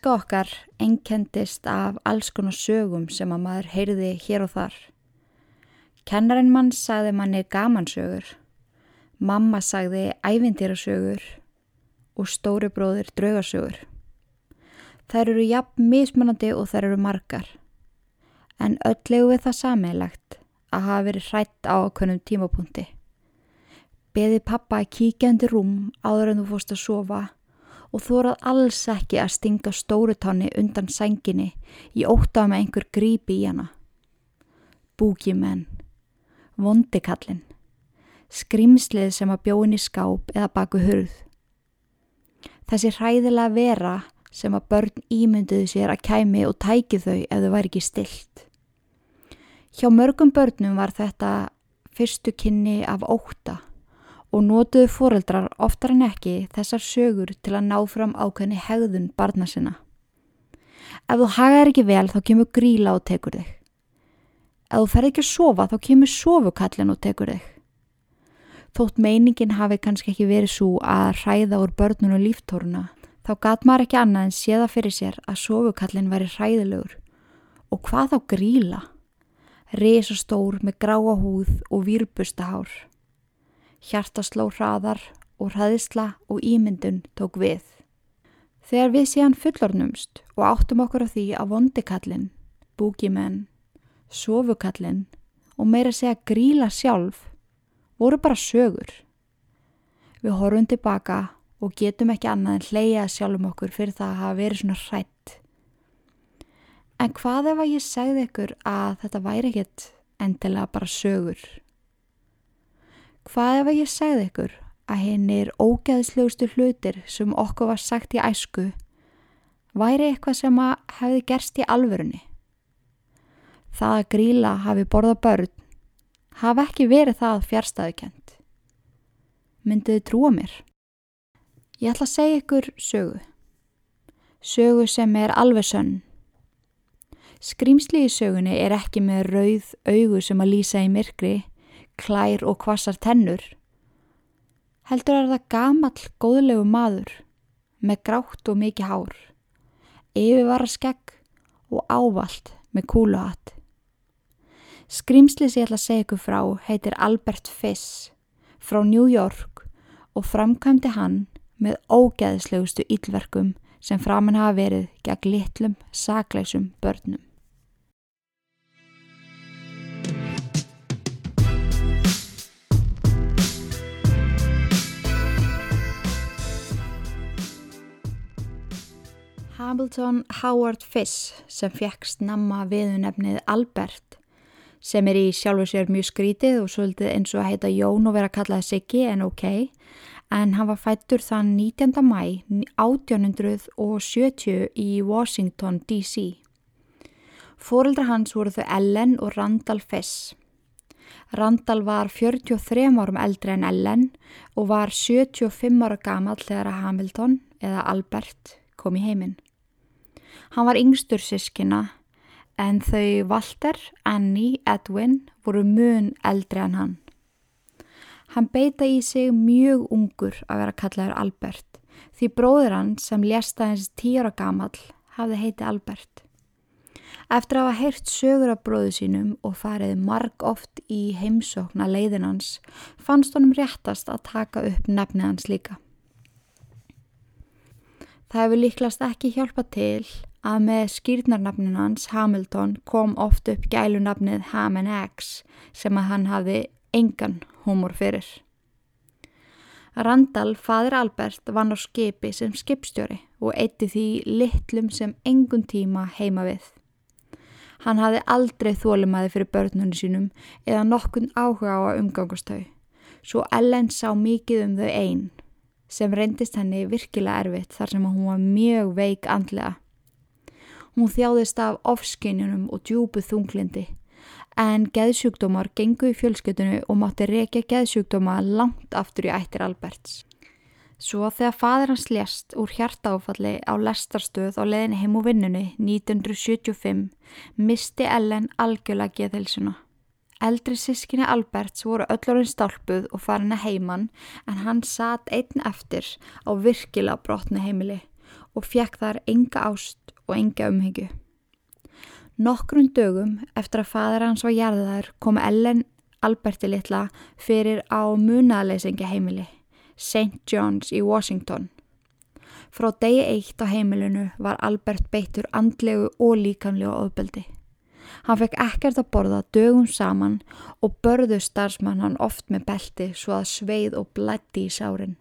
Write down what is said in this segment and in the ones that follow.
Æska okkar einkendist af alls konar sögum sem að maður heyrði hér og þar. Kennarinn mann sagði manni gamansögur, mamma sagði ævindýrasögur og stóri bróðir draugasögur. Þær eru jafn mismunandi og þær eru margar, en öllegu við það sameilagt að hafa verið hrætt á okkunum tímapunkti. Beði pappa að kíkja undir rúm áður en þú fórst að sofa og þórað alls ekki að stinga stórutáni undan sænginni í óttaf með einhver grípi í hana. Búkimenn, vondikallin, skrimslið sem að bjóin í skáp eða baku hurð. Þessi hræðilega vera sem að börn ímynduðu sér að kæmi og tæki þau ef þau væri ekki stilt. Hjá mörgum börnum var þetta fyrstu kynni af óta og nótuðu fóreldrar oftar en ekki þessar sögur til að ná fram ákveðni hegðun barna sinna. Ef þú hagaðir ekki vel þá kemur gríla og tekur þig. Ef þú ferð ekki að sofa þá kemur sofukallin og tekur þig. Þótt meiningin hafi kannski ekki verið svo að hræða úr börnun og líftóruna þá gat maður ekki annað en séða fyrir sér að sofukallin væri hræðilegur. Og hvað þá gríla? Resa stór með gráa húð og výrbustahár hjartasló hraðar og hraðisla og ímyndun tók við. Þegar við séðan fullornumst og áttum okkur á því að vondikallin, búkimenn, sofukallin og meira segja gríla sjálf voru bara sögur. Við horfum tilbaka og getum ekki annað en hleyja sjálfum okkur fyrir það að hafa verið svona hrætt. En hvað ef að ég segði ykkur að þetta væri ekkit endilega bara sögur? Hvað ef að ég segði ykkur að hennir ógeðslegustu hlutir sem okkur var sagt í æsku væri eitthvað sem að hefði gerst í alvörunni? Það að gríla hafi borða börn hafi ekki verið það fjárstæðukent. Mynduðu trúa mér? Ég ætla að segja ykkur sögu. Sögu sem er alveg sönn. Skrýmsli í sögunni er ekki með rauð augu sem að lýsa í myrkri klær og kvassar tennur. Heldur er það gamall góðlegu maður með grátt og mikið hár, yfirvara skegg og ávalt með kúluhatt. Skrimsli sem ég ætla að segja ykkur frá heitir Albert Fiss frá New York og framkvæmdi hann með ógeðslegustu ílverkum sem framann hafa verið gegn litlum, sakleisum börnum. Hamilton Howard Fiss sem fekk snamma viðunefnið Albert sem er í sjálfu sér mjög skrítið og svolítið eins og að heita Jón og vera að kalla það Siggi en ok en hann var fættur þann 19. mæ 1870 í Washington DC. Fóreldra hans voru þau Ellen og Randall Fiss. Randall var 43 árum eldri en Ellen og var 75 ára gamal þegar Hamilton eða Albert kom í heiminn. Hann var yngstur sískina en þau Walter, Annie, Edwin voru mun eldri en hann. Hann beita í sig mjög ungur að vera kallaður Albert því bróður hann sem lesta hans tíra gamal hafði heiti Albert. Eftir að hafa heyrt sögur af bróðu sínum og farið marg oft í heimsókna leiðinans fannst honum réttast að taka upp nefnið hans líka. Það hefur líklast ekki hjálpa til að með skýrnarnafnin hans Hamilton kom oft upp gælunafnið Ham and Eggs sem að hann hafði engan humor fyrir. Randall, fadir Albert, vann á skipi sem skipstjóri og eitti því litlum sem engun tíma heima við. Hann hafði aldrei þólumæði fyrir börnunum sínum eða nokkun áhuga á að umgangastau, svo Ellen sá mikið um þau einn sem reyndist henni virkilega erfitt þar sem hún var mjög veik andlega. Hún þjáðist af ofskinjunum og djúbu þunglindi en geðsjúkdómar gengu í fjölskytunu og mátti reykja geðsjúkdóma langt aftur í ættir Alberts. Svo þegar fadur hans lést úr hjartáfalli á lestarstöð á leðinni heim og vinnunni 1975 misti Ellen algjörlega geðhelsuna. Eldri sískinni Alberts voru öllurinn stálpuð og farin að heiman en hann satt einn eftir á virkilega brotni heimili og fekk þar enga ást og enga umhyggju. Nokkrun dögum eftir að fadur hans var jarðaður kom Ellen Alberti litla fyrir á munaðleysingja heimili, St. John's í Washington. Frá degi eitt á heimilinu var Albert beittur andlegu og líkamlega ofbeldi. Hann fekk ekkert að borða dögum saman og börðu starfsmann hann oft með belti svo að sveið og blætti í sárin.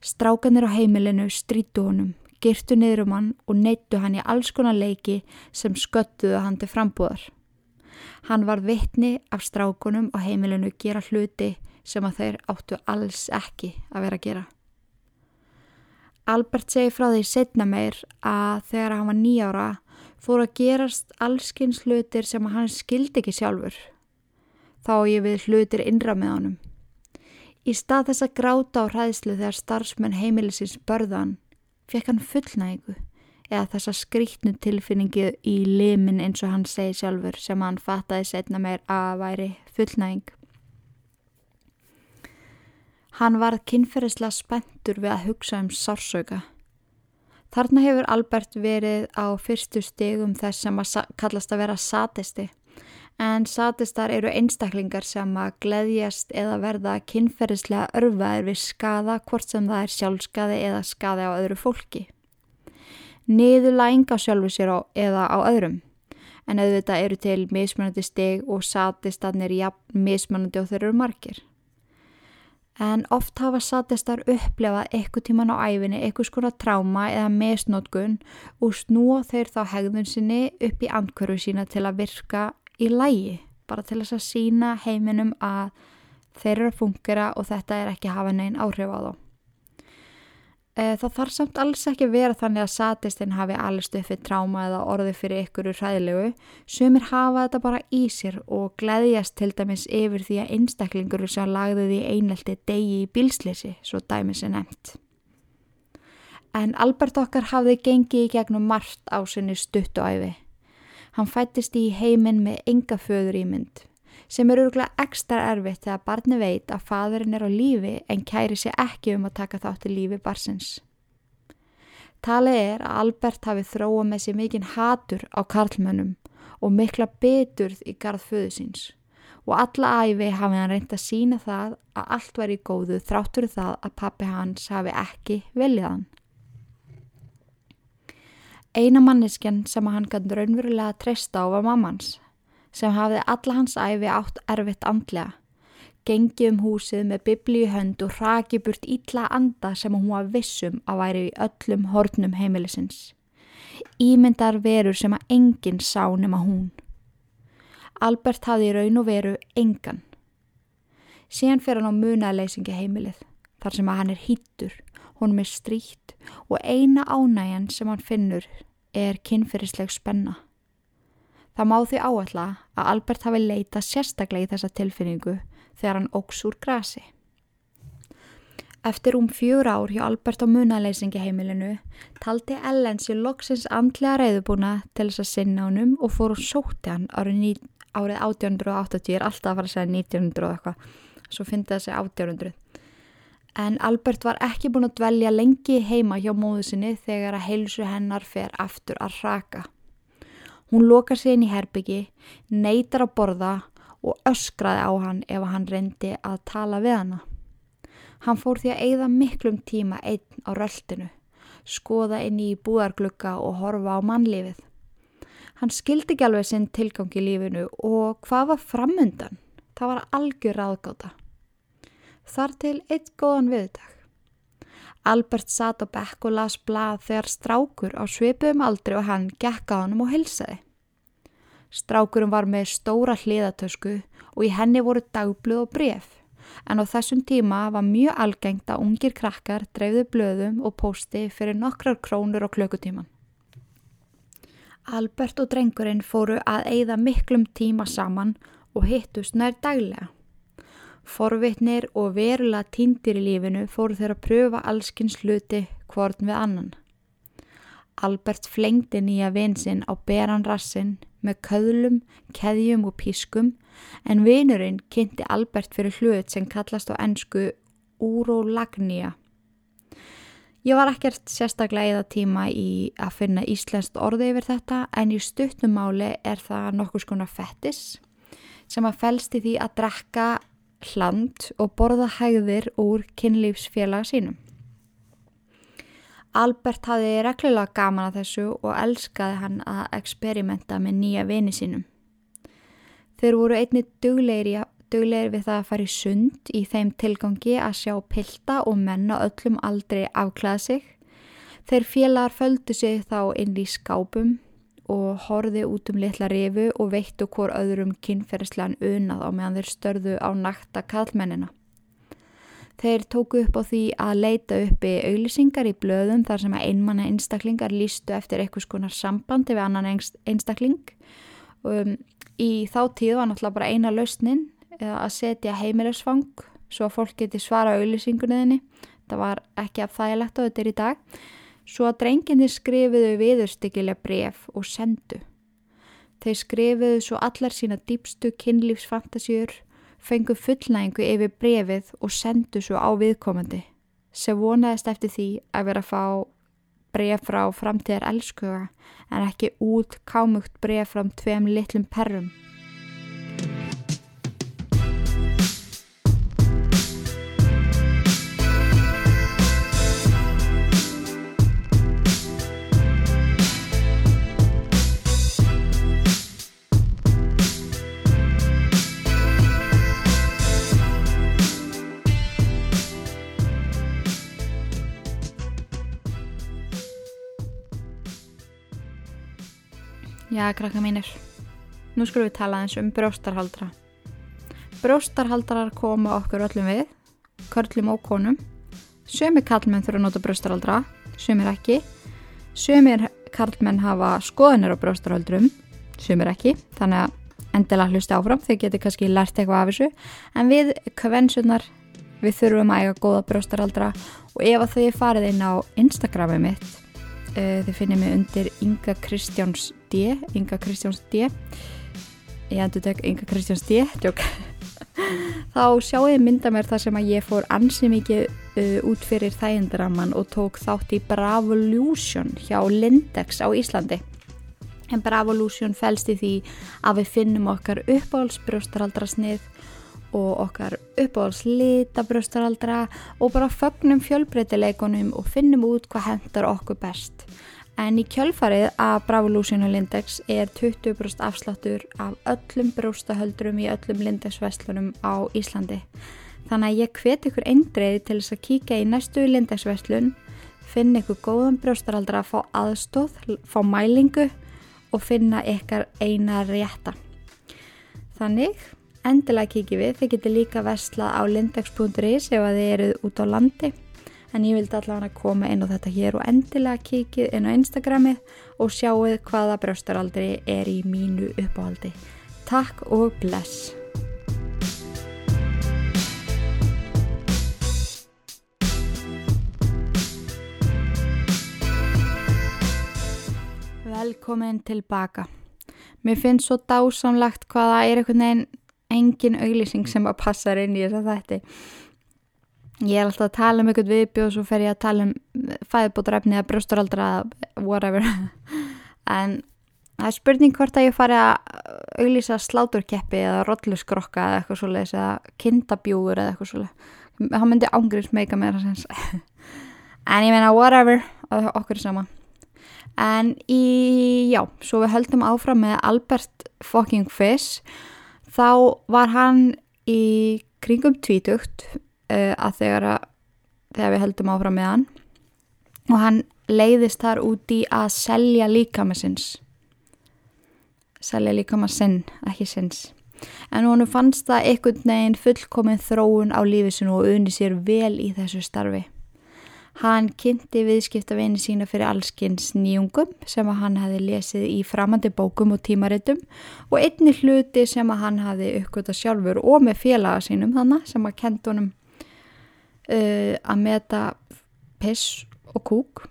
Strákanir á heimilinu strítu honum, girtu niður um hann og neittu hann í alls konar leiki sem sköttuðu hann til frambúðar. Hann var vittni af strákunum á heimilinu gera hluti sem að þeir áttu alls ekki að vera að gera. Albert segi frá því setna meir að þegar hann var nýjára fór að gerast allskins hlutir sem hann skildi ekki sjálfur. Þá ég við hlutir innra með honum. Í stað þess að gráta á hræðslu þegar starfsmenn heimilisins börðan fekk hann fullnægu eða þessa skrítnu tilfinningi í limin eins og hann segi sjálfur sem hann fattaði setna meir að væri fullnæging. Hann varð kynferðislega spenntur við að hugsa um sársöka. Þarna hefur Albert verið á fyrstu stegum þess sem að kallast að vera satisti. En satistar eru einstaklingar sem að gleðjast eða verða kynferðislega örfaðir við skada hvort sem það er sjálfskaði eða skadi á öðru fólki. Niðurlæng á sjálfu sér á, eða á öðrum. En auðvitað eru til mismunandi steg og satistarnir jafn mismunandi og þeir eru margir en oft hafa satistar upplefað eitthvað tíman á æfinni, eitthvað skona tráma eða mesnótkun og snúa þeir þá hegðun sinni upp í andkörfu sína til að virka í lægi, bara til þess að sína heiminum að þeir eru að fungera og þetta er ekki að hafa neinn áhrif á þá. Eh, það þarf samt alls ekki vera þannig að satistinn hafi allir stöfið tráma eða orði fyrir ykkur úr hræðilegu sumir hafa þetta bara í sér og gleðjast til dæmis yfir því að einstaklingur sem lagði því einelti degi í bílslisi, svo dæmis er nefnt. En Albert okkar hafði gengið í gegnum margt á sinni stuttu æfi. Hann fættist í heiminn með enga föður ímynd sem er örgulega ekstra erfitt þegar barni veit að fadurinn er á lífi en kæri sér ekki um að taka þátt í lífi barsins. Talið er að Albert hafi þróa með sér mikinn hatur á karlmönnum og mikla beturð í garð föðu síns og alla æfi hafi hann reynd að sína það að allt væri góðu þráttur það að pappi hans hafi ekki veljað hann. Eina manneskjan sem hann kannu raunverulega treysta á var mammans sem hafði alla hans æfi átt erfitt andlega. Gengi um húsið með biblíu hönd og raki burt ítla anda sem hún var vissum að væri í öllum hornum heimilisins. Ímyndar verur sem að enginn sá nema hún. Albert hafði í raun og veru engan. Síðan fer hann á munaleysingi heimilið, þar sem að hann er hýttur, honum er stríkt og eina ánægjan sem hann finnur er kynferðisleg spenna. Það má því áalla að Albert hafi leita sérstaklega í þessa tilfinningu þegar hann óks úr grasi. Eftir um fjúr ár hjá Albert á munaleysingi heimilinu taldi Ellen sér loksins andlega reyðubúna til þess að sinna honum og fór og sóti hann árið, árið 1880, er alltaf að fara að segja 1900 eitthvað, svo fyndi það sig 1800. En Albert var ekki búin að dvelja lengi heima hjá móðu sinni þegar að heilsu hennar fer aftur að raka. Hún lokar sig inn í herbyggi, neytar að borða og öskraði á hann ef hann reyndi að tala við hana. Hann fór því að eigða miklum tíma einn á röldinu, skoða inn í búðarglugga og horfa á mannlífið. Hann skildi ekki alveg sinn tilgang í lífinu og hvað var framundan? Það var algjör aðgáta. Þar til eitt góðan viðdag. Albert satt á bekk og las blað þegar strákur á svipum aldri og hann gekka á hann og hilsaði. Strákurum var með stóra hliðatösku og í henni voru dagblöð og bref en á þessum tíma var mjög algengt að ungir krakkar dreifðu blöðum og posti fyrir nokkrar krónur á klökutíman. Albert og drengurinn fóru að eigða miklum tíma saman og hittust nær daglega. Forvitnir og verulega týndir í lífinu fóru þeir að pröfa allskins hluti hvorn við annan. Albert flengdi nýja vinsinn á beran rassin með köðlum, keðjum og pískum en vinurinn kynnti Albert fyrir hlut sem kallast á ennsku Urolagnia. Ég var ekkert sérstaklega eða tíma í að finna íslenskt orði yfir þetta en í stuttumáli er það nokkus konar fettis sem að fælst í því að drekka hland og borða hægðir úr kynlífsfélaga sínum. Albert hafi reglulega gaman að þessu og elskaði hann að eksperimenta með nýja vini sínum. Þeir voru einni duglegir, duglegir við það að fara í sund í þeim tilgangi að sjá pilda og menna öllum aldrei afklæða sig. Þeir félagar földu sig þá inn í skápum og horfi út um litla rifu og veittu hvort öðrum kynferðslegan unað á meðan þeir störðu á nakta kallmennina. Þeir tóku upp á því að leita uppi auðlisingar í blöðum þar sem að einmanna einstaklingar lístu eftir eitthvað skonar sambandi við annan einstakling. Um, í þá tíð var náttúrulega bara eina lausnin að setja heimilisfang svo að fólk geti svara auðlýsingunniðinni. Það var ekki af þægilegt á þetta er í dag. Svo að drenginni skrifiðu viðurstykkilega bref og sendu. Þeir skrifiðu svo allar sína dýpstu kynlífsfantasjur, fengu fullnægingu yfir brefið og sendu svo á viðkomandi sem vonaðist eftir því að vera að fá bref frá framtíðar elskuga en ekki út kámugt bref frá tveim litlum perrum. Já, krakka mínir. Nú skulum við tala eins um bróstarhaldra. Bróstarhaldrar koma okkur öllum við, körlum og konum. Sumir kallmenn þurfa að nota bróstarhaldra, sumir ekki. Sumir kallmenn hafa skoðanir á bróstarhaldrum, sumir ekki. Þannig að endilega hlusta áfram, þau getur kannski lært eitthvað af þessu. En við kvensunar, við þurfum að eiga góða bróstarhaldra og ef að þau farið inn á Instagramið mitt, uh, þau finnir mig undir Inga Kristjáns D Inga Kristjáns D. Ég endur tek Inga Kristjáns D þá sjáu ég mynda mér það sem að ég fór ansi mikið uh, út fyrir þægindraman og tók þátt í Bravolution hjá Lindex á Íslandi. En Bravolution fælst í því að við finnum okkar uppáhaldsbrjóstaraldra snið og okkar uppáhaldslita brjóstaraldra og bara fögnum fjölbreytileikunum og finnum út hvað hendar okkur best En í kjölfarið að Bravolution og Lindex er 20% afsláttur af öllum bróstahöldurum í öllum Lindex-vestlunum á Íslandi. Þannig að ég hvet ykkur eindreiði til þess að kíka í næstu Lindex-vestlun, finna ykkur góðan bróstaraldra að fá aðstóð, fá mælingu og finna ykkar eina rétta. Þannig, endilega kíkið við, þið getur líka vestlað á lindex.is ef þið eruð út á landi en ég vildi allavega koma inn á þetta hér og endilega kikið inn á Instagramið og sjáuð hvaða brjóstaraldri er í mínu uppáhaldi. Takk og bless! Velkomin tilbaka. Mér finnst svo dásamlegt hvaða er einhvern veginn engin auglýsing sem að passa inn í þess að þetta ég er alltaf að tala um einhvern viðbjóð og svo fer ég að tala um fæðbótrefni eða brjósturaldra whatever. En það er spurning hvort að ég fari að auglýsa sláturkeppi eða rolluskrokka eða eitthvað svolítið eða kindabjúur eða eitthvað svolítið það myndi ángriðs meika meira sens en ég meina whatever okkur er sama. En í, já, svo við höldum áfram með Albert fucking Fish. Þá var hann í kringum tvítugt uh, að þegar, að þegar við heldum áfram með hann. Og hann leiðist þar úti að selja líkamassins selja líkamassinn, ekki sinns. En hún fannst það einhvern veginn fullkominn þróun á lífisinu og unni sér vel í þessu starfi. Hann kynnti viðskiptaveini sína fyrir allskins nýjungum sem að hann hafi lesið í framandi bókum og tímaritum og einni hluti sem að hann hafi uppgötta sjálfur og með félaga sínum þannig sem að kent honum uh, að meta piss og kúk.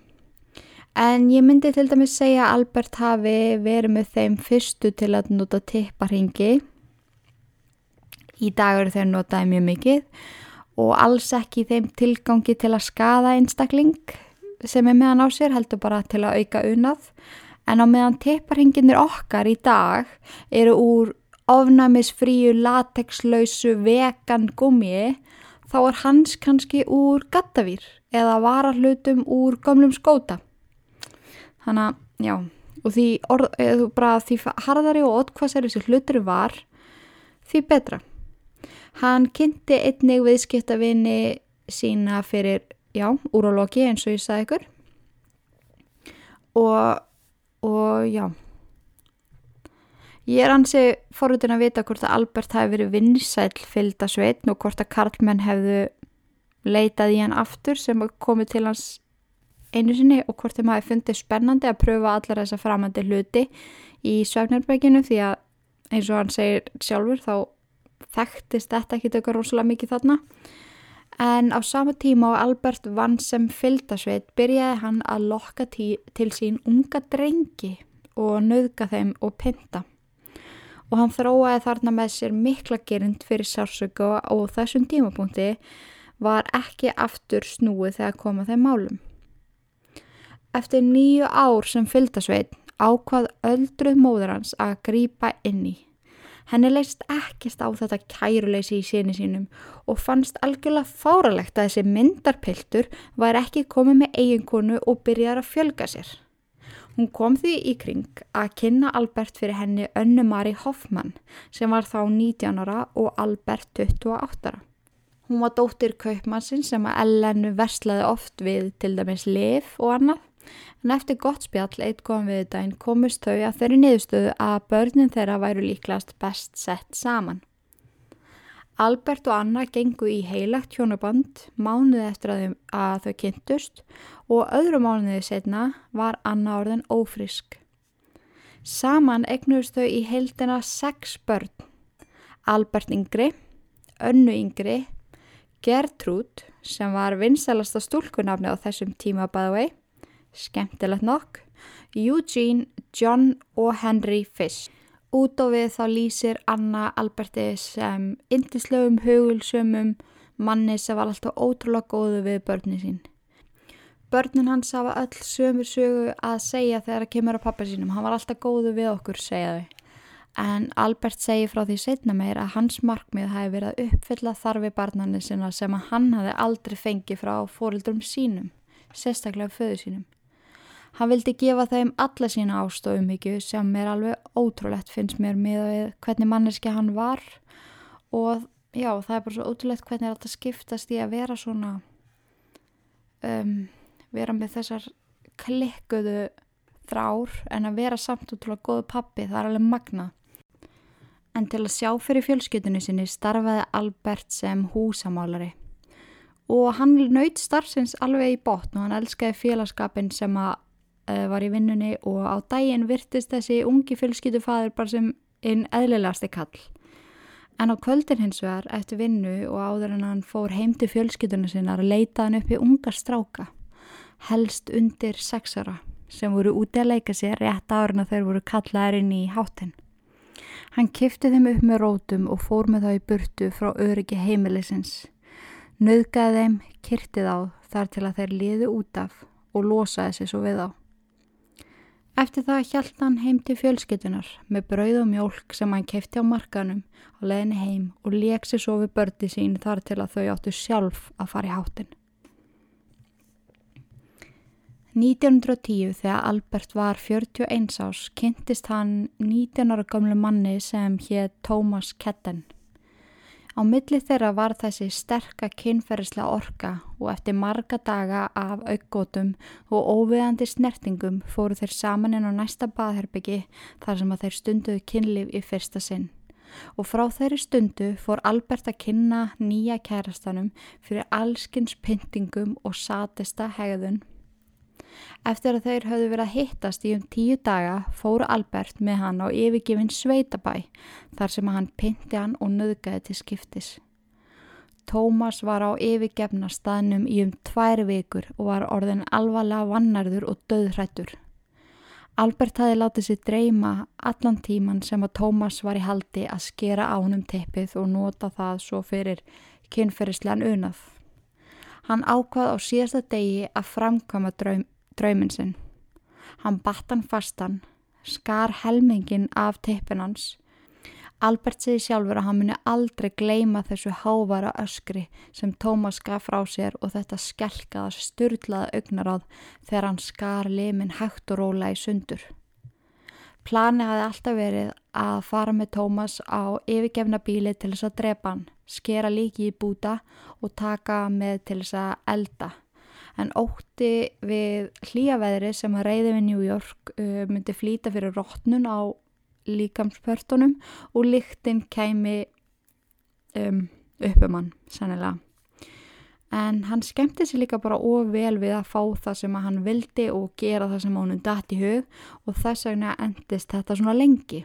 En ég myndi til dæmis segja að Albert hafi verið með þeim fyrstu til að nota tipparhingi. Í dagur þegar notaði mjög mikið og alls ekki þeim tilgangi til að skada einstakling sem er meðan á sér heldur bara til að auka unnað en á meðan tepparhinginir okkar í dag eru úr ofnæmisfríu, latexlausu, vegan gummi þá er hans kannski úr gattavýr eða varahlutum úr gömlum skóta. Þannig að, já, og því, orð, eða, bara, því harðari og oddkvassari þessi hlutur var, því betra. Hann kynnti einnig viðskiptavinni sína fyrir, já, úrologi eins og ég sagði ykkur og, og já, Ég er hansi forrutin að vita hvort að Albert hafi verið vinsæl fylgdasveitn og hvort að Karlmenn hefðu leitað í hann aftur sem komið til hans einu sinni og hvort þeim hafi fundið spennandi að pröfa allar þessa framandi hluti í Svefnarberginu því að eins og hann segir sjálfur þá þekktist þetta ekki tökur rosalega mikið þarna. En á sama tíma á Albert vann sem fylgdasveit byrjaði hann að lokka til sín unga drengi og nöðga þeim og pinta og hann þróaði þarna með sér mikla gerind fyrir sársöku og þessum tímapunkti var ekki aftur snúið þegar koma þeim málum. Eftir nýju ár sem fylgdasveit ákvað öldruð móður hans að grýpa inn í. Henni leist ekkist á þetta kæruleysi í síni sínum og fannst algjörlega fáralegt að þessi myndarpiltur var ekki komið með eiginkonu og byrjar að fjölga sér. Hún kom því í kring að kynna Albert fyrir henni önnu Mari Hoffmann sem var þá 19 ára og Albert 28 ára. Hún var dóttir kaupmannsinn sem að Ellenu verslaði oft við til dæmis lif og annað en eftir gott spjall eitt kom við dæn komust þau að þeirri niðurstöðu að börnin þeirra væru líklast best sett saman. Albert og Anna gengu í heilagt hjónaband mánuði eftir að þau, kynntust og öðru mánuði setna var Anna orðin ófrisk. Saman egnust þau í heildina sex börn. Albert yngri, Önnu yngri, Gertrúd sem var vinsalasta stúlkunafni á þessum tíma bæðvei, skemmtilegt nokk, Eugene, John og Henry Fish. Út á við þá lýsir Anna Alberti sem indislögum hugulsumum manni sem var alltaf ótrúlega góðu við börni sín. Börnin hans hafa öll sömur sögu að segja þegar það kemur á pappa sínum. Hann var alltaf góðu við okkur, segja þau. En Albert segi frá því setna meir að hans markmið hafi verið að uppfylla þarfi barnarnir sinna sem að hann hafi aldrei fengið frá fórildrum sínum, sérstaklega föðu sínum. Hann vildi gefa þeim alla sína ástóðum ykkur sem er alveg ótrúlegt finnst mér með hvernig manneski hann var og já það er bara svo ótrúlegt hvernig þetta skiptast í að vera svona um, vera með þessar klikkuðu þrár en að vera samt útrúlega góðu pappi það er alveg magna. En til að sjá fyrir fjölskytunni sinni starfaði Albert sem húsamálari og hann nöyt starfsins alveg í botn og hann elskaði félagskapin sem að var í vinnunni og á daginn virtist þessi ungi fjölskyttufadur bara sem einn eðlilegasti kall. En á kvöldin hins vegar eftir vinnu og áður en hann fór heim til fjölskyttunum sinna að leita hann upp í ungar stráka, helst undir sexara sem voru úti að leika sér rétt árið að þeir voru kallaðir inn í hátinn. Hann kifti þeim upp með rótum og fór með þá í burtu frá öryggi heimilisins. Nauðgæði þeim, kyrtið á þar til að þeir liðu út af og losaði sér svo við á. Eftir það hjælt hann heim til fjölskytunar með brauð og mjólk sem hann kefti á markanum á leðinni heim og sér svo við bördi sín þar til að þau áttu sjálf að fara í hátinn. 1910 þegar Albert var 41 ás kynntist hann 19 ára gamlu manni sem hétt Thomas Ketten. Á milli þeirra var þessi sterka kynferðislega orka og eftir marga daga af aukgótum og óviðandi snertingum fóru þeir saman inn á næsta baðherbyggi þar sem að þeir stunduðu kynlif í fyrsta sinn. Og frá þeirri stundu fór Albert að kynna nýja kærastanum fyrir allskins pyntingum og satista hegðun Eftir að þeir höfðu verið að hittast í um tíu daga fóru Albert með hann á yfirgifin Sveitabæ þar sem hann pynti hann og nöðgæði til skiptis. Tómas var á yfirgefna staðnum í um tvær vikur og var orðin alvarlega vannarður og döðrættur. Albert hafi látið sér dreyma allan tíman sem að Tómas var í haldi að skera ánum teppið og nota það svo fyrir kynferðislegan unað. Hann ákvað á síðasta degi að framkama draum, drauminn sinn. Hann batt hann fastan, skar helmingin af tippinans. Albert segi sjálfur að hann muni aldrei gleima þessu hávara öskri sem Tómas gaf frá sér og þetta skelkaða styrlaða augnaráð þegar hann skar limin hægt og róla í sundur. Plani hafi alltaf verið að fara með Tómas á yfirgefna bíli til þess að drepa hann, skera líki í búta og taka með til þess að elda. En ótti við hlýjaveðri sem að reyði við New York myndi flýta fyrir rótnun á líkamspörtunum og líktinn kæmi um, uppum hann, sannilega en hann skemmti sér líka bara óvel við að fá það sem hann vildi og gera það sem honum dætt í hug og þess vegna endist þetta svona lengi.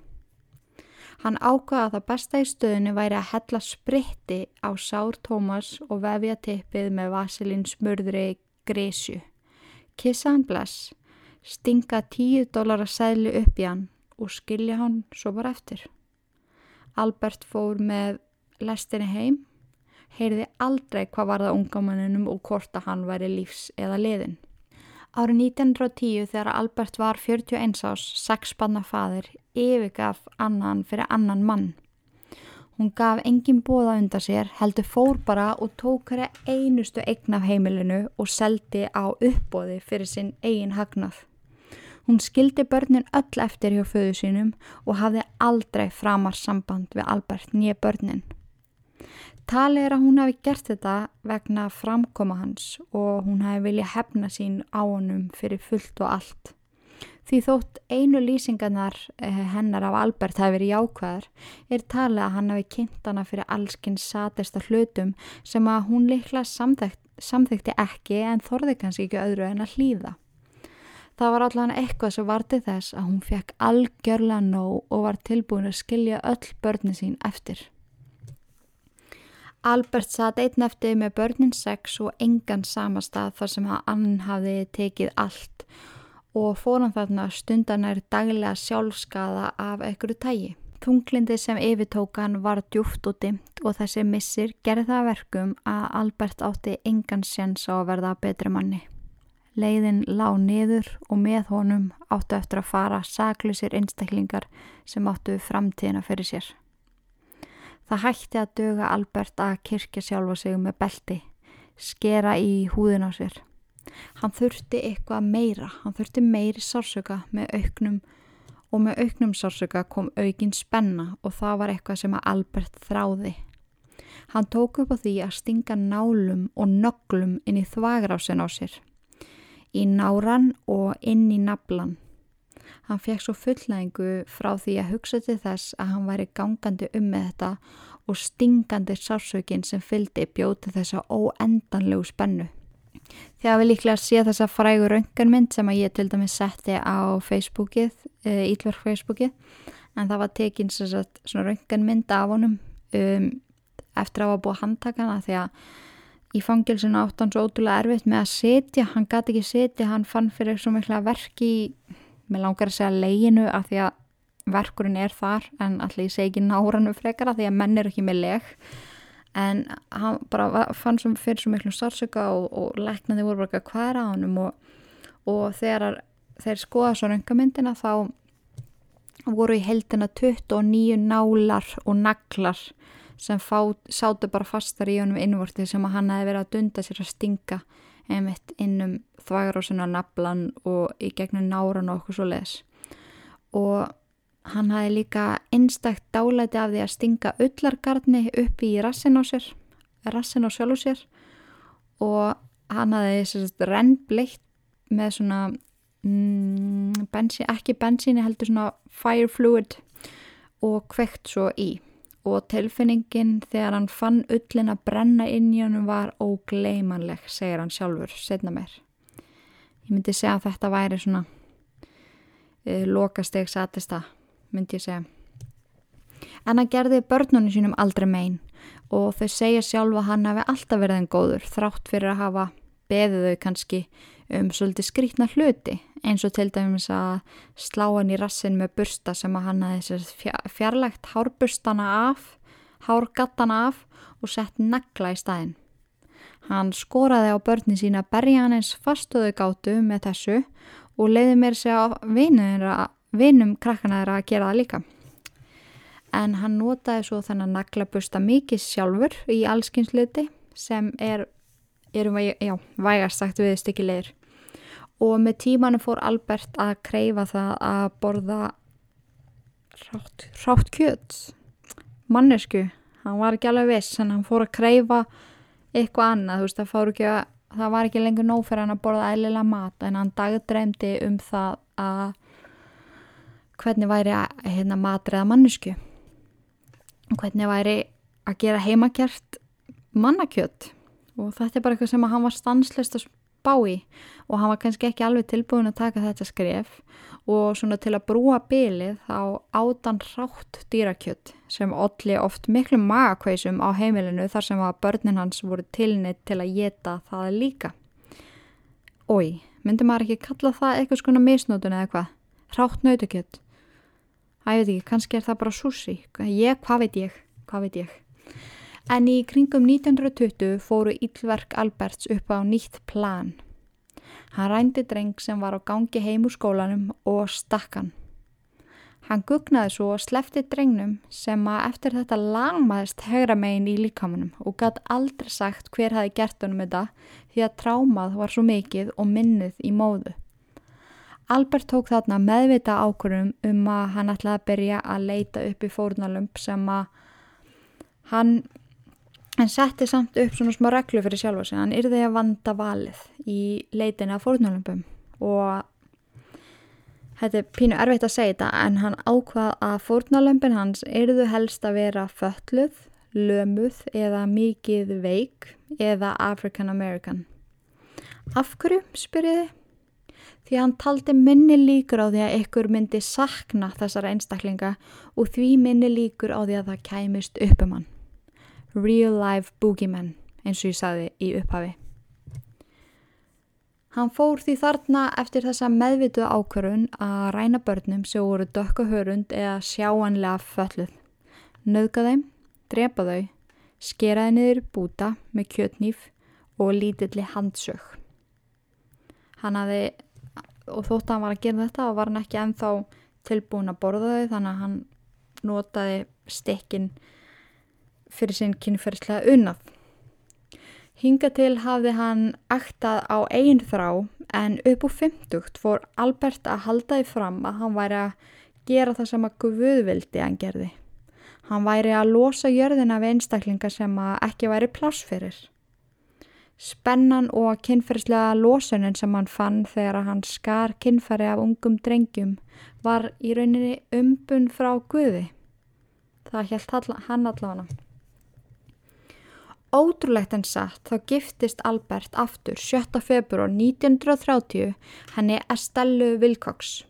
Hann ákvaða að það besta í stöðinu væri að hella spritti á Sár Tómas og vefja tippið með vasilinn smörðri grísju. Kissa hann bless, stinga tíu dólar að segli upp í hann og skilja hann svo bara eftir. Albert fór með lestinni heim heyrði aldrei hvað var það ungamanninum og hvort að hann væri lífs eða liðin. Árið 1910 þegar Albert var 41 ás, sex banna fadir, yfirgaf annan fyrir annan mann. Hún gaf engin bóða undan sér, heldur fór bara og tók hverja einustu eign af heimilinu og seldi á uppbóði fyrir sinn eigin hagnað. Hún skildi börnin öll eftir hjá föðu sínum og hafði aldrei framar samband við Albert nýja börnin. Talið er að hún hafi gert þetta vegna framkoma hans og hún hafi viljað hefna sín á honum fyrir fullt og allt. Því þótt einu lýsingarnar eh, hennar af Albert hafi verið jákvæðar er talið að hann hafi kynnt hana fyrir allskinn satesta hlutum sem að hún likla samþykti ekki en þorði kannski ekki öðru en að hlýða. Það var allavega eitthvað sem varti þess að hún fekk algjörlega nóg og var tilbúin að skilja öll börni sín eftir. Albert satt einn eftir með börnin sex og engan samastað þar sem hann hafi tekið allt og fór hann þarna stundan er daglega sjálfskaða af einhverju tægi. Tunglindi sem yfirtókan var djúft og dimt og þessi missir gerði það verkum að Albert átti engan sjans á að verða betri manni. Leiðin lág niður og með honum áttu eftir að fara saklusir einstaklingar sem áttu framtíðina fyrir sér. Það hætti að döga Albert að kirkja sjálfa sig með belti, skera í húðin á sér. Hann þurfti eitthvað meira, hann þurfti meiri sársöka með auknum og með auknum sársöka kom aukin spenna og það var eitthvað sem að Albert þráði. Hann tók upp á því að stinga nálum og nöglum inn í þvagrásin á sér, í náran og inn í naflan. Hann fekk svo fullnægingu frá því að hugsa til þess að hann væri gangandi um með þetta og stingandi sársökin sem fyldi bjóti þessa óendanlegu spennu. Þegar við líklega sé þessa frægu rönganmynd sem að ég til dæmis setti á Facebookið, eh, Ílverk Facebookið, en það var tekinn svona rönganmynd af honum um, eftir að hafa búið handtakana því að í fangilsinu átt hann svo ótrúlega erfitt með að setja, hann gæti ekki setja, hann fann fyrir svo mikla verki í Mér langar að segja leginu af því að verkurinn er þar en allir ég segi ekki nárannu frekara því að menn er ekki með leg. En hann bara fann sem fyrir svo miklu sársöka og, og leknaði voru bara hvað er á hann og, og þegar þeir skoða svo röngamyndina þá voru í heldina 29 nálar og naglar sem fá, sátu bara fastar í honum innvorti sem að hann hefði verið að dunda sér að stinga einmitt innum þvægarósinu á naflan og í gegnum náran og okkur svo les og hann hafi líka einstakt dálæti af því að stinga öllargarni upp í rassin á sér rassin á sjálfu sér. Og hann hafi renn bleitt með svona mm, bensin, ekki bensíni heldur svona fire fluid og kveikt svo í og tilfinningin þegar hann fann ullin að brenna inn í hann var ógleimanleg, segir hann sjálfur, setna mér. Ég myndi segja að þetta væri svona e, lokasteg satista, myndi ég segja. En hann gerði börnunum sínum aldrei megin og þau segja sjálfa hann hafi alltaf verið en góður þrátt fyrir að hafa beðið þau kannski um svolítið skrítna hluti eins og til dæmis að slá hann í rassin með bursta sem að hann hafi fjarlægt hárbustana af, hárgattana af og sett negla í staðin. Hann skoraði á börnin sína berja hann eins fastuðu gátu með þessu og leiði mér segja á vinum krakkana þeirra að gera það líka. En hann notaði svo þennan naglabusta mikið sjálfur í allskynsluti sem er, erum við, já, vægast sagt við stykkilegir. Og með tímanu fór Albert að kreyfa það að borða rátt, rátt kjöt, mannesku. Hann var ekki alveg viss, en hann fór að kreyfa eitthvað annað, þú veist, það, ekki, það var ekki lengur nóg fyrir hann að borða eðlilega mat, en hann dagdreymdi um það að hvernig væri að hérna, matræða mannesku hvernig væri að gera heimakjart mannakjött og þetta er bara eitthvað sem hann var stanslist að spá í og hann var kannski ekki alveg tilbúin að taka þetta skref og svona til að brúa bylið þá ádan rátt dýrakjött sem olli oft miklu magakveisum á heimilinu þar sem að börnin hans voru tilnitt til að geta það líka. Ói, myndi maður ekki kalla það eitthvað svona misnótun eða eitthvað? Rátt nautakjött? Það ég veit ekki, kannski er það bara sushi. Ég, hvað veit ég, hvað veit ég. En í kringum 1920 fóru Íllverk Alberts upp á nýtt plan. Hann rændi dreng sem var á gangi heim úr skólanum og stakkan. Hann gugnaði svo og slefti drengnum sem að eftir þetta lagmaðist hegra megin í líkamunum og gæti aldrei sagt hver hafi gert honum þetta því að trámað var svo mikið og minnið í móðu. Albert tók þarna meðvita ákvörðum um að hann ætlaði að byrja að leita upp í fórnalömp sem að hann, hann setti samt upp svona smá reglu fyrir sjálfa sig. Hann yrði að vanda valið í leitina af fórnalömpum og þetta er pínu erfitt að segja þetta en hann ákvað að fórnalömpin hans yrðu helst að vera fölluð, lömuð eða mikið veik eða African American. Af hverju spyrjiði? því hann taldi minni líkur á því að ykkur myndi sakna þessara einstaklinga og því minni líkur á því að það kæmist upp um hann. Real life boogeyman, eins og ég saði í upphafi. Hann fór því þarna eftir þessa meðvituð ákvörun að ræna börnum sem voru dökka hörund eða sjáanlega fölluð. Nauðga þeim, drepa þau, skeraði niður búta með kjötnýf og lítilli handsög. Hann hafi og þótt að hann var að gera þetta og var hann ekki ennþá tilbúin að borða þau þannig að hann notaði stekkin fyrir sinn kynferðslega unnað. Hinga til hafði hann aktað á einn þrá en upp úr 50 fór Albert að halda því fram að hann væri að gera það sem að guðvildi hann gerði. Hann væri að losa jörðina við einstaklingar sem ekki væri plássferir. Spennan og kynferðslega losunin sem hann fann þegar hann skar kynfæri af ungum drengjum var í rauninni umbun frá Guði. Það held hann allavega. Ótrúlegt en satt þá giftist Albert aftur 7. februar 1930 henni Estellu Wilcox.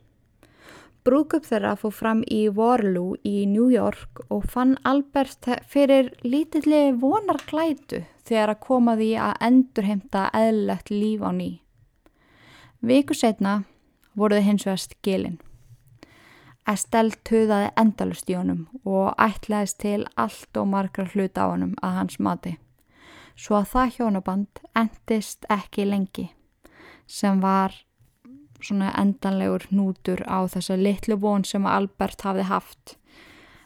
Brúkup þeirra fóð fram í Waterloo í New York og fann Albert fyrir lítilli vonarklætu þegar að koma því að endurheimta eðlilegt líf á ný. Viku setna voruð hins vegar skilin. Estelle töðaði endalust í honum og ætlaðist til allt og margra hlut á honum að hans mati. Svo að það hjónaband endist ekki lengi sem var svona endanlegur nútur á þessa litlu von sem Albert hafði haft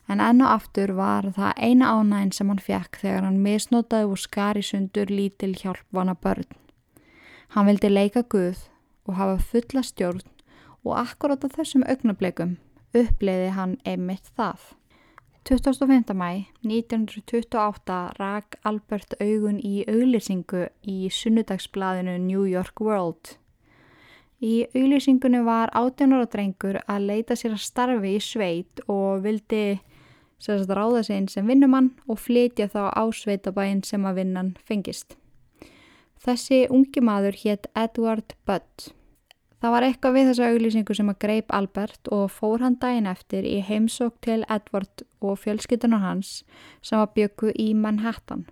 en enn og aftur var það eina ánægin sem hann fekk þegar hann misnotaði og skari sundur lítil hjálpvana börn. Hann vildi leika Guð og hafa fulla stjórn og akkurát á þessum augnableikum uppleiði hann einmitt það. 25. mæ 1928 rak Albert augun í auglýsingu í sunnudagsbladinu New York World. Í auglýsingunni var 18 ára drengur að leita sér að starfi í sveit og vildi sérst ráða sig inn sem vinnumann og flytja þá á sveitabæinn sem að vinnan fengist. Þessi ungi maður hétt Edward Budd. Það var eitthvað við þessa auglýsingu sem að greip Albert og fór hann daginn eftir í heimsók til Edward og fjölskytunar hans sem var byggu í Manhattan.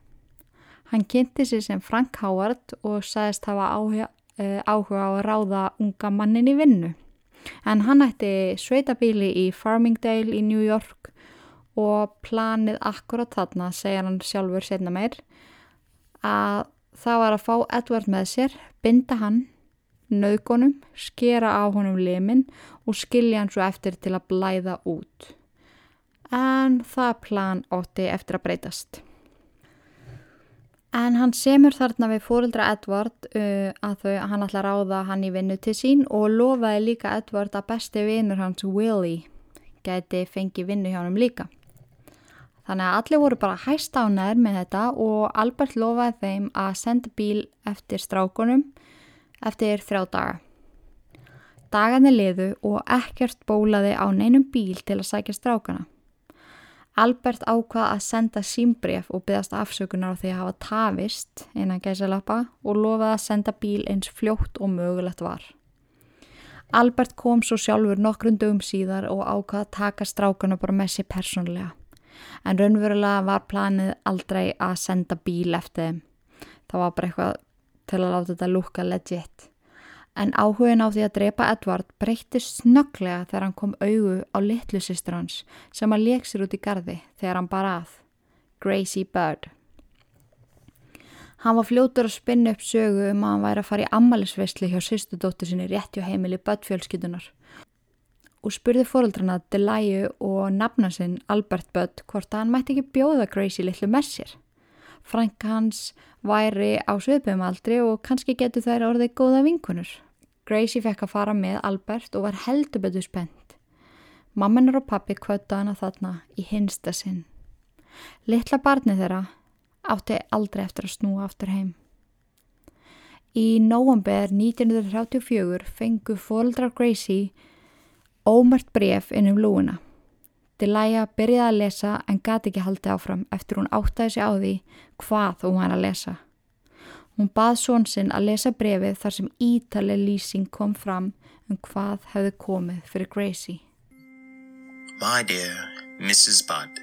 Hann kynnti sér sem Frank Howard og sagðist hafa áhuga, uh, áhuga á að ráða unga mannin í vinnu. En hann ætti sveitabíli í Farmingdale í New York og planið akkurat þarna, segja hann sjálfur setna meir, að það var að fá Edward með sér, binda hann, nauðgónum, skera á honum limin og skilja hann svo eftir til að blæða út. En það plan ótti eftir að breytast. En hann semur þarna við fórildra Edvard uh, að þau, hann ætla að ráða hann í vinnu til sín og lofaði líka Edvard að besti vinnur hans Willie geti fengið vinnu hjá hann líka. Þannig að allir voru bara hæst ánæður með þetta og Albert lofaði þeim að senda bíl eftir strákunum eftir þrjá daga. Dagarnir liðu og ekkert bólaði á neinum bíl til að sækja strákana. Albert ákvað að senda símbref og byggast afsökunar á því að hafa tafist innan gæsalappa og lofaði að senda bíl eins fljótt og mögulegt var. Albert kom svo sjálfur nokkrum dögum síðar og ákvað að taka strákana bara með sér persónlega. En raunverulega var planið aldrei að senda bíl eftir þeim. Það var bara eitthvað til að láta þetta lukka legit en áhugin á því að drepa Edvard breyttist snögglega þegar hann kom auðu á litlu sýstur hans sem að leik sér út í gardi þegar hann bar að, Gracie Bird. Hann var fljótur að spinna upp sögu um að hann væri að fara í ammalisveistli hjá sýstudóttur sinni rétt hjá heimili Bödd-fjölskyldunar og spurði fóröldrana Delæju og nafna sinn Albert Bödd hvort að hann mætti ekki bjóða Gracie litlu með sér. Frank hans væri á svipum aldri og kannski getur þær orðið góða vinkunur. Gracie fekk að fara með Albert og var heldur betur spennt. Mammanar og pappi kvötta hana þarna í hinsta sinn. Littla barni þeirra átti aldrei eftir að snúa aftur heim. Í nóambur 1934 fengu fóldrar Gracie ómert bref inn um lúuna. Delæja byrjaði að lesa en gati ekki haldið áfram eftir hún áttaði sig á því hvað hún var að lesa. Hún bað són sinn að lesa brefið þar sem ítaleg lýsing kom fram um hvað hefði komið fyrir Gracie. My dear Mrs. Budd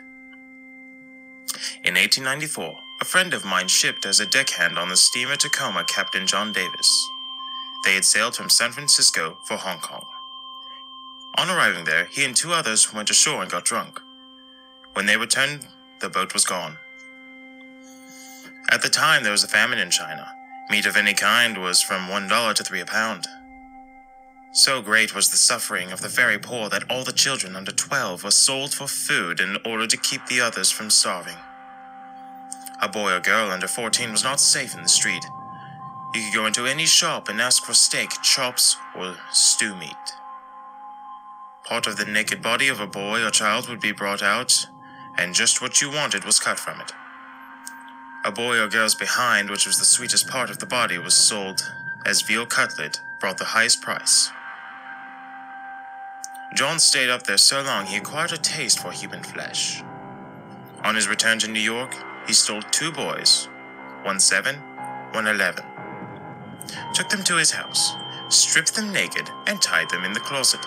In 1894, a friend of mine shipped as a deckhand on the steamer Tacoma Captain John Davis. They had sailed from San Francisco for Hong Kong. On arriving there, he and two others went ashore and got drunk. When they returned, the boat was gone. At the time, there was a famine in China. Meat of any kind was from $1 to 3 a pound. So great was the suffering of the very poor that all the children under 12 were sold for food in order to keep the others from starving. A boy or girl under 14 was not safe in the street. You could go into any shop and ask for steak, chops, or stew meat. Part of the naked body of a boy or child would be brought out, and just what you wanted was cut from it. A boy or girl's behind, which was the sweetest part of the body, was sold as veal cutlet brought the highest price. John stayed up there so long he acquired a taste for human flesh. On his return to New York, he stole two boys, one seven, one eleven, took them to his house, stripped them naked, and tied them in the closet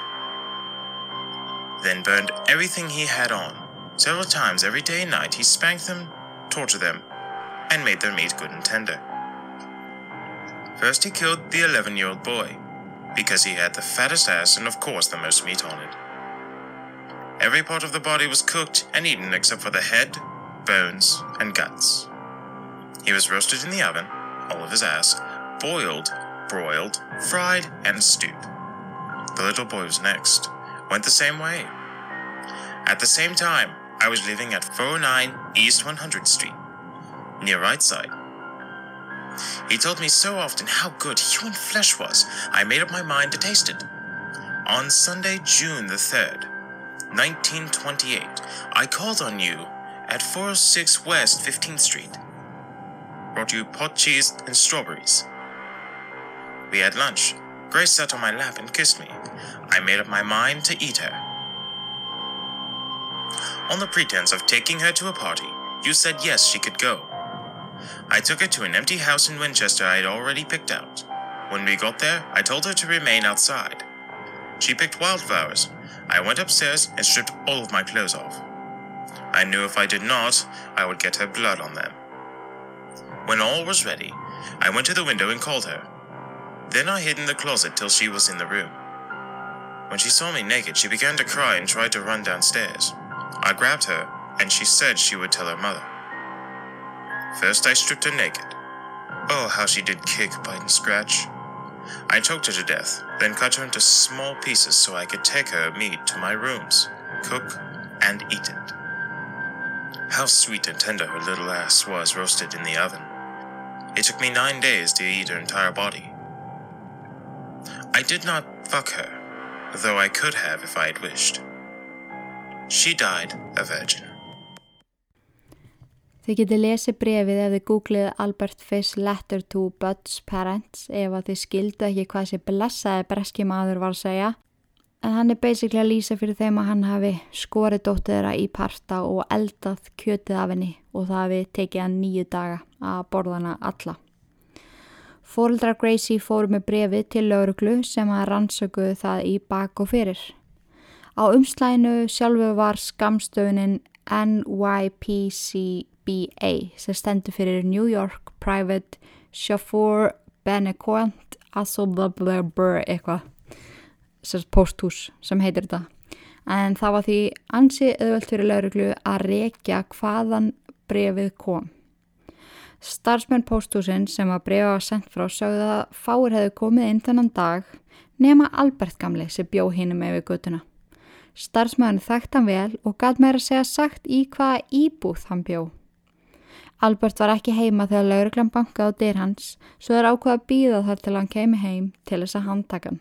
then burned everything he had on. Several times every day and night he spanked them, tortured them, and made their meat good and tender. First he killed the 11 year old boy, because he had the fattest ass and of course the most meat on it. Every part of the body was cooked and eaten except for the head, bones, and guts. He was roasted in the oven, all of his ass, boiled, broiled, fried, and stewed. The little boy was next went the same way. At the same time, I was living at 409 East 100th Street, near Right Side. He told me so often how good human flesh was, I made up my mind to taste it. On Sunday, June the 3rd, 1928, I called on you at 406 West 15th Street. Brought you pot cheese and strawberries. We had lunch. Grace sat on my lap and kissed me. I made up my mind to eat her. On the pretense of taking her to a party, you said yes, she could go. I took her to an empty house in Winchester I had already picked out. When we got there, I told her to remain outside. She picked wildflowers. I went upstairs and stripped all of my clothes off. I knew if I did not, I would get her blood on them. When all was ready, I went to the window and called her. Then I hid in the closet till she was in the room. When she saw me naked, she began to cry and tried to run downstairs. I grabbed her, and she said she would tell her mother. First, I stripped her naked. Oh, how she did kick, bite, and scratch. I choked her to death, then cut her into small pieces so I could take her meat to my rooms, cook, and eat it. How sweet and tender her little ass was roasted in the oven. It took me nine days to eat her entire body. I did not fuck her, though I could have if I had wished. She died a virgin. Þið getið lesið brefið ef þið googlið Albert Fish letter to Bud's parents ef að þið skildu ekki hvað þessi blessaði breski maður var að segja. En hann er basically að lýsa fyrir þeim að hann hafi skorið dóttið þeirra í parta og eldað kjötið af henni og það hafi tekið hann nýju daga að borða hana alla. Fóreldrar Gracie fóru með brefið til lauruglu sem að rannsökuðu það í bak og fyrir. Á umslæinu sjálfu var skamstöfunin NYPC BA sem stendur fyrir New York Private Chauffeur Benequent Assoblablablur eitthvað posthús sem heitir þetta en það var því ansi auðvöld fyrir lauruglu að rekja hvaðan brefið kom. Starfsmenn posthúsin sem að brefa var sendt frá sögðu að fáir hefðu komið inn þennan dag nema Albert gamli sem bjó hinn með við gutuna. Starfsmæðin þekkt hann vel og gæt meira segja sagt í hvaða íbúð hann bjó. Albert var ekki heima þegar lauruglan bankaði á dyr hans svo er ákveða að býða þar til hann kemi heim til þess að handtaka hann.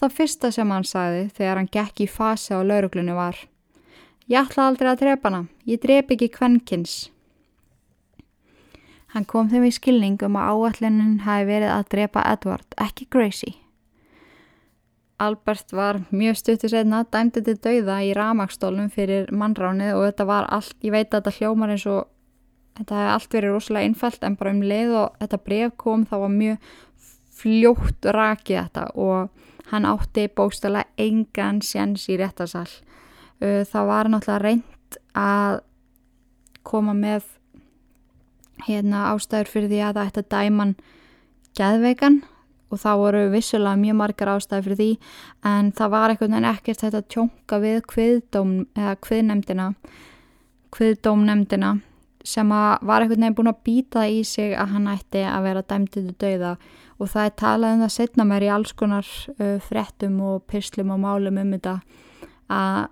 Það fyrsta sem hann sagði þegar hann gekk í fasi á lauruglunni var Ég ætla aldrei að drepa hana, ég drep ekki kvennkins. Hann kom þeim í skilning um að áallunin hafi verið að drepa Edward, ekki Gracie. Albert var mjög stuttu setna dæmdi til dauða í ramagstólum fyrir mannránið og þetta var allt, ég veit að þetta hljómar eins og þetta hefði allt verið rosalega einfalt en bara um leið og þetta bref kom þá var mjög fljótt rakið þetta og hann átti bóstala engan sjans í réttarsal uh, það var náttúrulega reynd að koma með hérna ástæður fyrir því að það ætti að dæman gæðveikan og þá voru vissulega mjög margar ástæður fyrir því en það var eitthvað en ekkert þetta tjónka við kviðdóm eða kviðnemdina kviðdómnemdina sem að var einhvern veginn búin að býta í sig að hann ætti að vera dæmtið til dauða. Og það er talað um það setna mér í alls konar uh, frettum og pyslum og málum um þetta að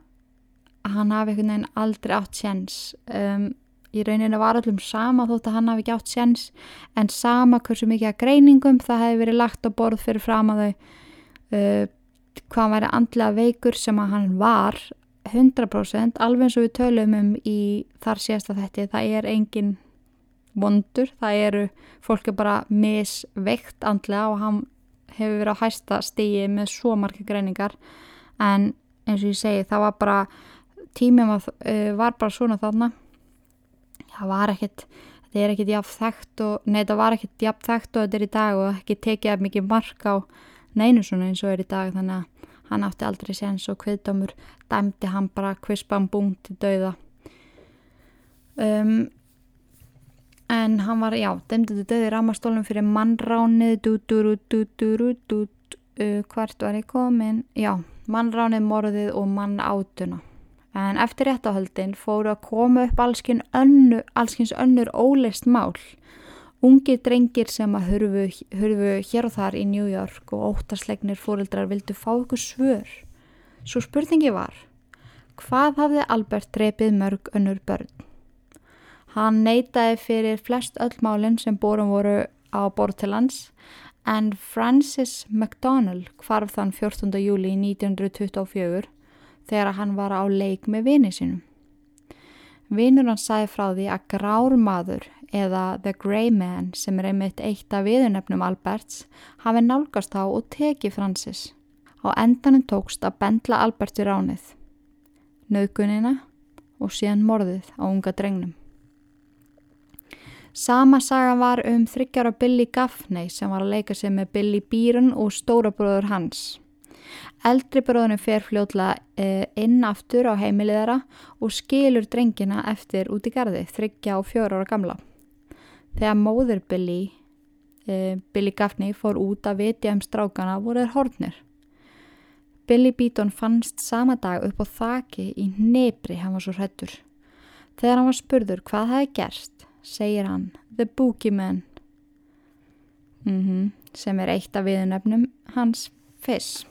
hann hafi einhvern veginn aldrei átt séns. Um, í rauninu var allum sama þótt að hann hafi ekki átt séns en sama hversu mikið að greiningum það hefði verið lagt á borð fyrir fram að þau uh, hvað væri andlega veikur sem að hann var 100% alveg eins og við tölum um í þar síðasta þetta það er engin vondur það eru, fólk er bara misveikt andlega og hann hefur verið á hæsta stígi með svo margir greiningar en eins og ég segi það var bara tímum var, uh, var bara svona þarna það var ekkit þetta er ekkit jafn þekkt og nei það var ekkit jafn þekkt og þetta er í dag og ekki tekið mikið mark á neinu svona eins og er í dag þannig að hann átti aldrei séns og kviðdómur dæmdi hann bara kvispam búnt til dauða. Um, en hann var já, dæmdi dauði rámastólum fyrir mannránið dúdurúdúdurúdút uh, hvert var ég komin? Já, mannránið morðið og mann átuna en eftir réttahöldin fóru að koma upp allskins önnu, önnur óleist mál Ungi drengir sem að hurfu, hurfu hér og þar í New York og óttarslegnir fórildrar vildu fá ykkur svör. Svo spurningi var, hvað hafði Albert drepið mörg önnur börn? Hann neytaði fyrir flest öll málinn sem borum voru á bortilans en Francis McDonald hvarf þann 14. júli 1924 þegar hann var á leik með vini sinum. Vinur hann sæði frá því að grár maður eða The Grey Man sem er einmitt eitt af viðunefnum Alberts hafi nálgast á og teki Francis. Á endanum tókst að bendla Albert í ránið, nöðgunina og síðan morðið á unga drengnum. Sama saga var um þryggjara Billy Gaffney sem var að leika sig með Billy Byrne og stórabróður hans. Eldri bróðunum fer fljóðla eh, inn aftur á heimiliðara og skilur drengina eftir út í gardi, þryggja og fjóra ára gamla. Þegar móður Billy, uh, Billy Gaffney fór út að vitja um strákana voru þeir hortnir. Billy Beaton fannst sama dag upp á þaki í nebri, hann var svo hrettur. Þegar hann var spurður hvað það hefði gerst, segir hann The Boogeyman mm sem er eitt af viðunöfnum hans Fiss.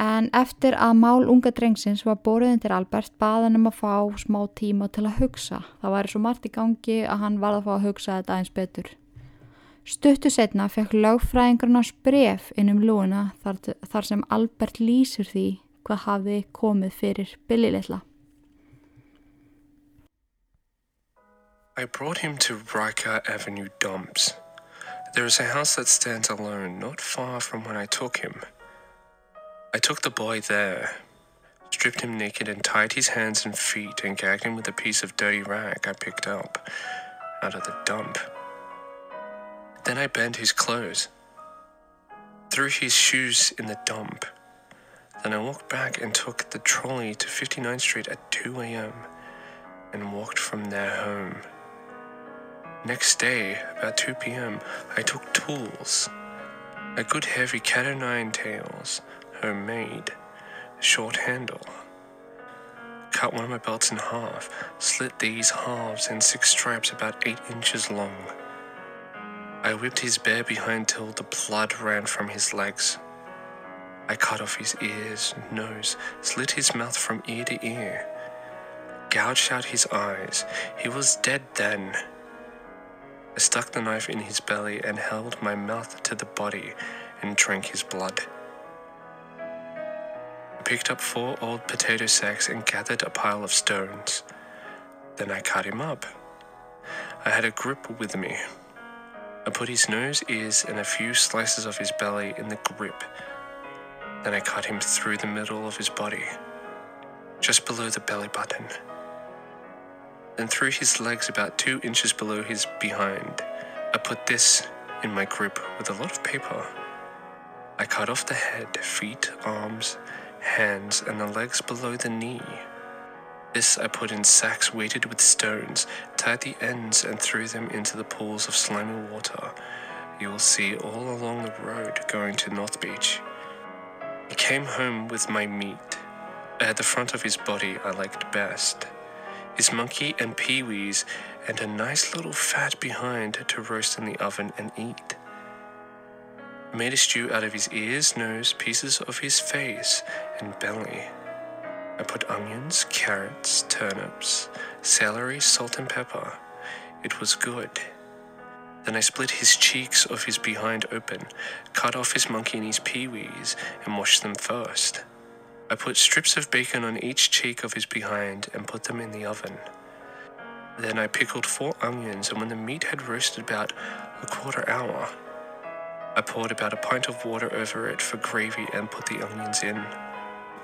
En eftir að mál unga drengsins var bóruðin til Albert baðan um að fá smá tíma til að hugsa. Það væri svo margt í gangi að hann varð að fá að hugsa þetta eins betur. Stuttu setna fekk lögfræðingurinn ás bref inn um lúuna þar, þar sem Albert lýsir því hvað hafi komið fyrir Billy litla. I brought him to Riker Avenue Dumps. There is a house that stands alone not far from when I took him. I took the boy there, stripped him naked, and tied his hands and feet and gagged him with a piece of dirty rag I picked up out of the dump. Then I bent his clothes, threw his shoes in the dump. Then I walked back and took the trolley to 59th Street at 2 a.m. and walked from there home. Next day, about 2 p.m., I took tools, a good heavy cat o' nine tails, homemade, short handle. Cut one of my belts in half, slit these halves in six stripes about eight inches long. I whipped his bare behind till the blood ran from his legs. I cut off his ears, nose, slit his mouth from ear to ear, gouged out his eyes. He was dead then. I stuck the knife in his belly and held my mouth to the body and drank his blood picked up four old potato sacks and gathered a pile of stones. Then I cut him up. I had a grip with me. I put his nose, ears, and a few slices of his belly in the grip. Then I cut him through the middle of his body, just below the belly button. Then through his legs about two inches below his behind. I put this in my grip with a lot of paper. I cut off the head, feet, arms, hands, and the legs below the knee. This I put in sacks weighted with stones, tied the ends, and threw them into the pools of slimy water you will see all along the road going to North Beach. He came home with my meat. I had the front of his body I liked best, his monkey and peewees, and a nice little fat behind to roast in the oven and eat. Made a stew out of his ears, nose, pieces of his face, and belly. I put onions, carrots, turnips, celery, salt, and pepper. It was good. Then I split his cheeks of his behind open, cut off his monkey and his peewees, and washed them first. I put strips of bacon on each cheek of his behind and put them in the oven. Then I pickled four onions, and when the meat had roasted about a quarter hour, I poured about a pint of water over it for gravy and put the onions in.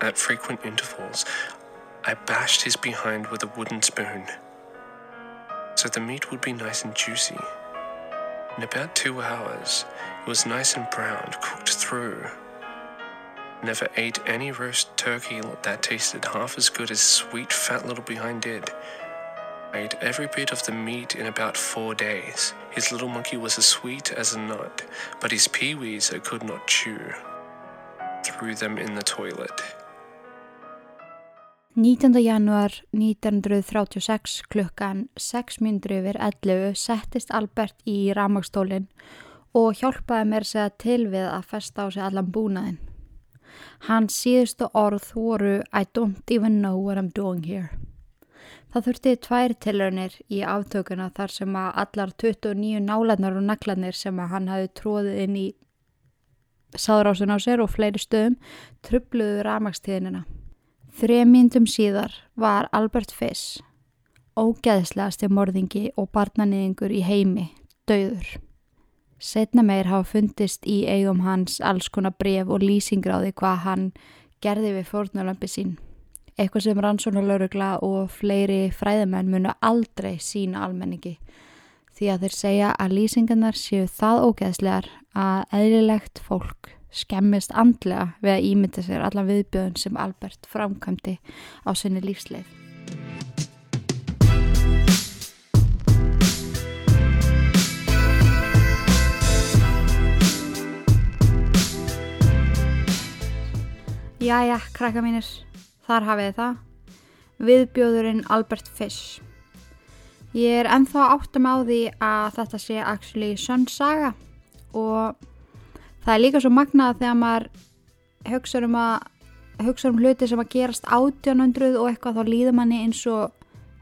At frequent intervals, I bashed his behind with a wooden spoon so the meat would be nice and juicy. In about two hours, it was nice and browned, cooked through. Never ate any roast turkey that tasted half as good as sweet fat little behind did. Ate every bit of the meat in about four days. His little monkey was as sweet as a nut, but his peewees I could not chew. Threw them in the toilet. 19. januar 1936 klukkan 6 minnur yfir 11 settist Albert í ramagstólinn og hjálpaði mér segja til við að festa á sig allan búnaðinn. Hans síðustu orð voru I don't even know what I'm doing here. Það þurfti tvær tilraunir í aftökuna þar sem að allar 29 nálanar og naglanir sem að hann hafi tróðið inn í sáðrásun á sér og fleiri stöðum trubluðu ramagstíðinina. Þremyndum síðar var Albert Fiss, ógeðslegasti morðingi og barnanýðingur í heimi, döður. Setna meir hafa fundist í eigum hans alls konar bref og því hvað hann gerði við fórnulömpi sín. Eitthvað sem rannsónalaurugla og fleiri fræðamenn munu aldrei sína almenningi því að þeir segja að lýsingarnar séu það ógeðslegar að eðlilegt fólk skemmist andlega við að ímynda sér allan viðbjöðun sem Albert framkvæmdi á sinni lífsleif. Jæja, krakka mínir, þar hafið það. Viðbjóðurinn Albert Fish. Ég er enþá áttum á því að þetta sé actually sönn saga og það er líka svo magnað þegar maður hugsa um um hluti sem að gerast 1800 og eitthvað þá líður manni eins og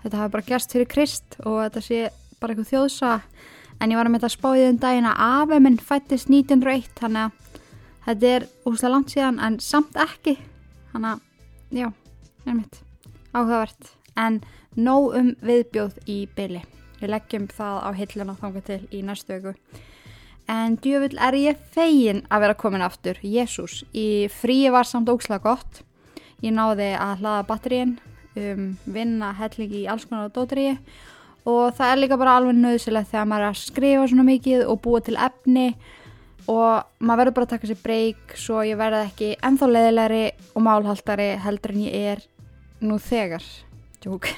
þetta hafi bara gerst fyrir Krist og þetta sé bara eitthvað þjóðsa en ég var að mynda að spáði um daginn að afeminn fættist 1901 þannig að þetta er úrslega langt síðan en samt ekki þannig að já, nefnitt áhugavert. En nóg um viðbjóð í byli við leggjum það á hilluna þángu til í næstu öku en djöfull er ég fegin að vera komin aftur Jésús, í fríi var samt ógslega gott. Ég náði að hlaða batterín um, vinna hellingi í alls konar dótríi. Og það er líka bara alveg nöðsilegt þegar maður er að skrifa svona mikið og búa til efni. og maður verður bara að taka sér breyk svo ég verði ekki ennþá leðilegri og málhaldari heldur en ég er nú þegar. Tjók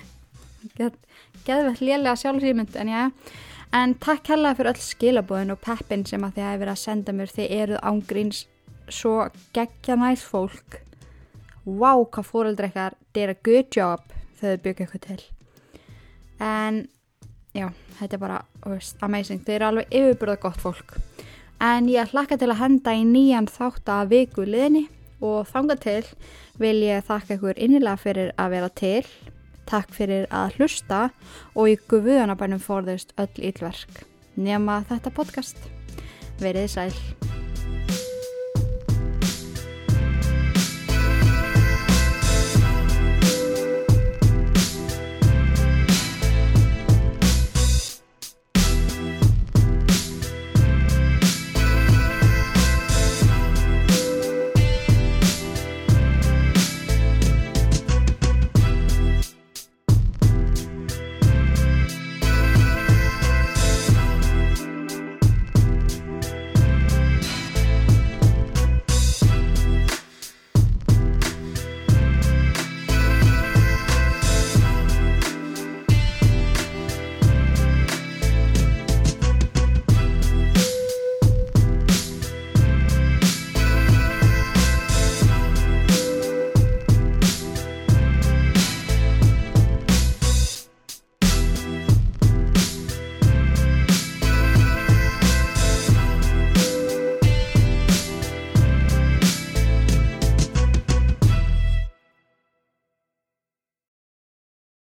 Geðvett lélega sjálfsýmynd en já. En takk hella fyrir öll skilabóðin og peppin sem að þið hafi verið að senda mér. Þið eruð ángríns svo geggja næst fólk. Wow hvað fóreldra ykkar did a good job þegar þau byggja eitthvað til. En já, þetta er bara veist, amazing, þeir eru alveg yfirbúrða gott fólk en ég hlakka til að henda í nýjan þátt að viku liðni og þanga til vil ég þakka ykkur innilega fyrir að vera til. Takk fyrir að hlusta og í guðunabænum fórðust öll ílverk nema þetta podcast. Verið sæl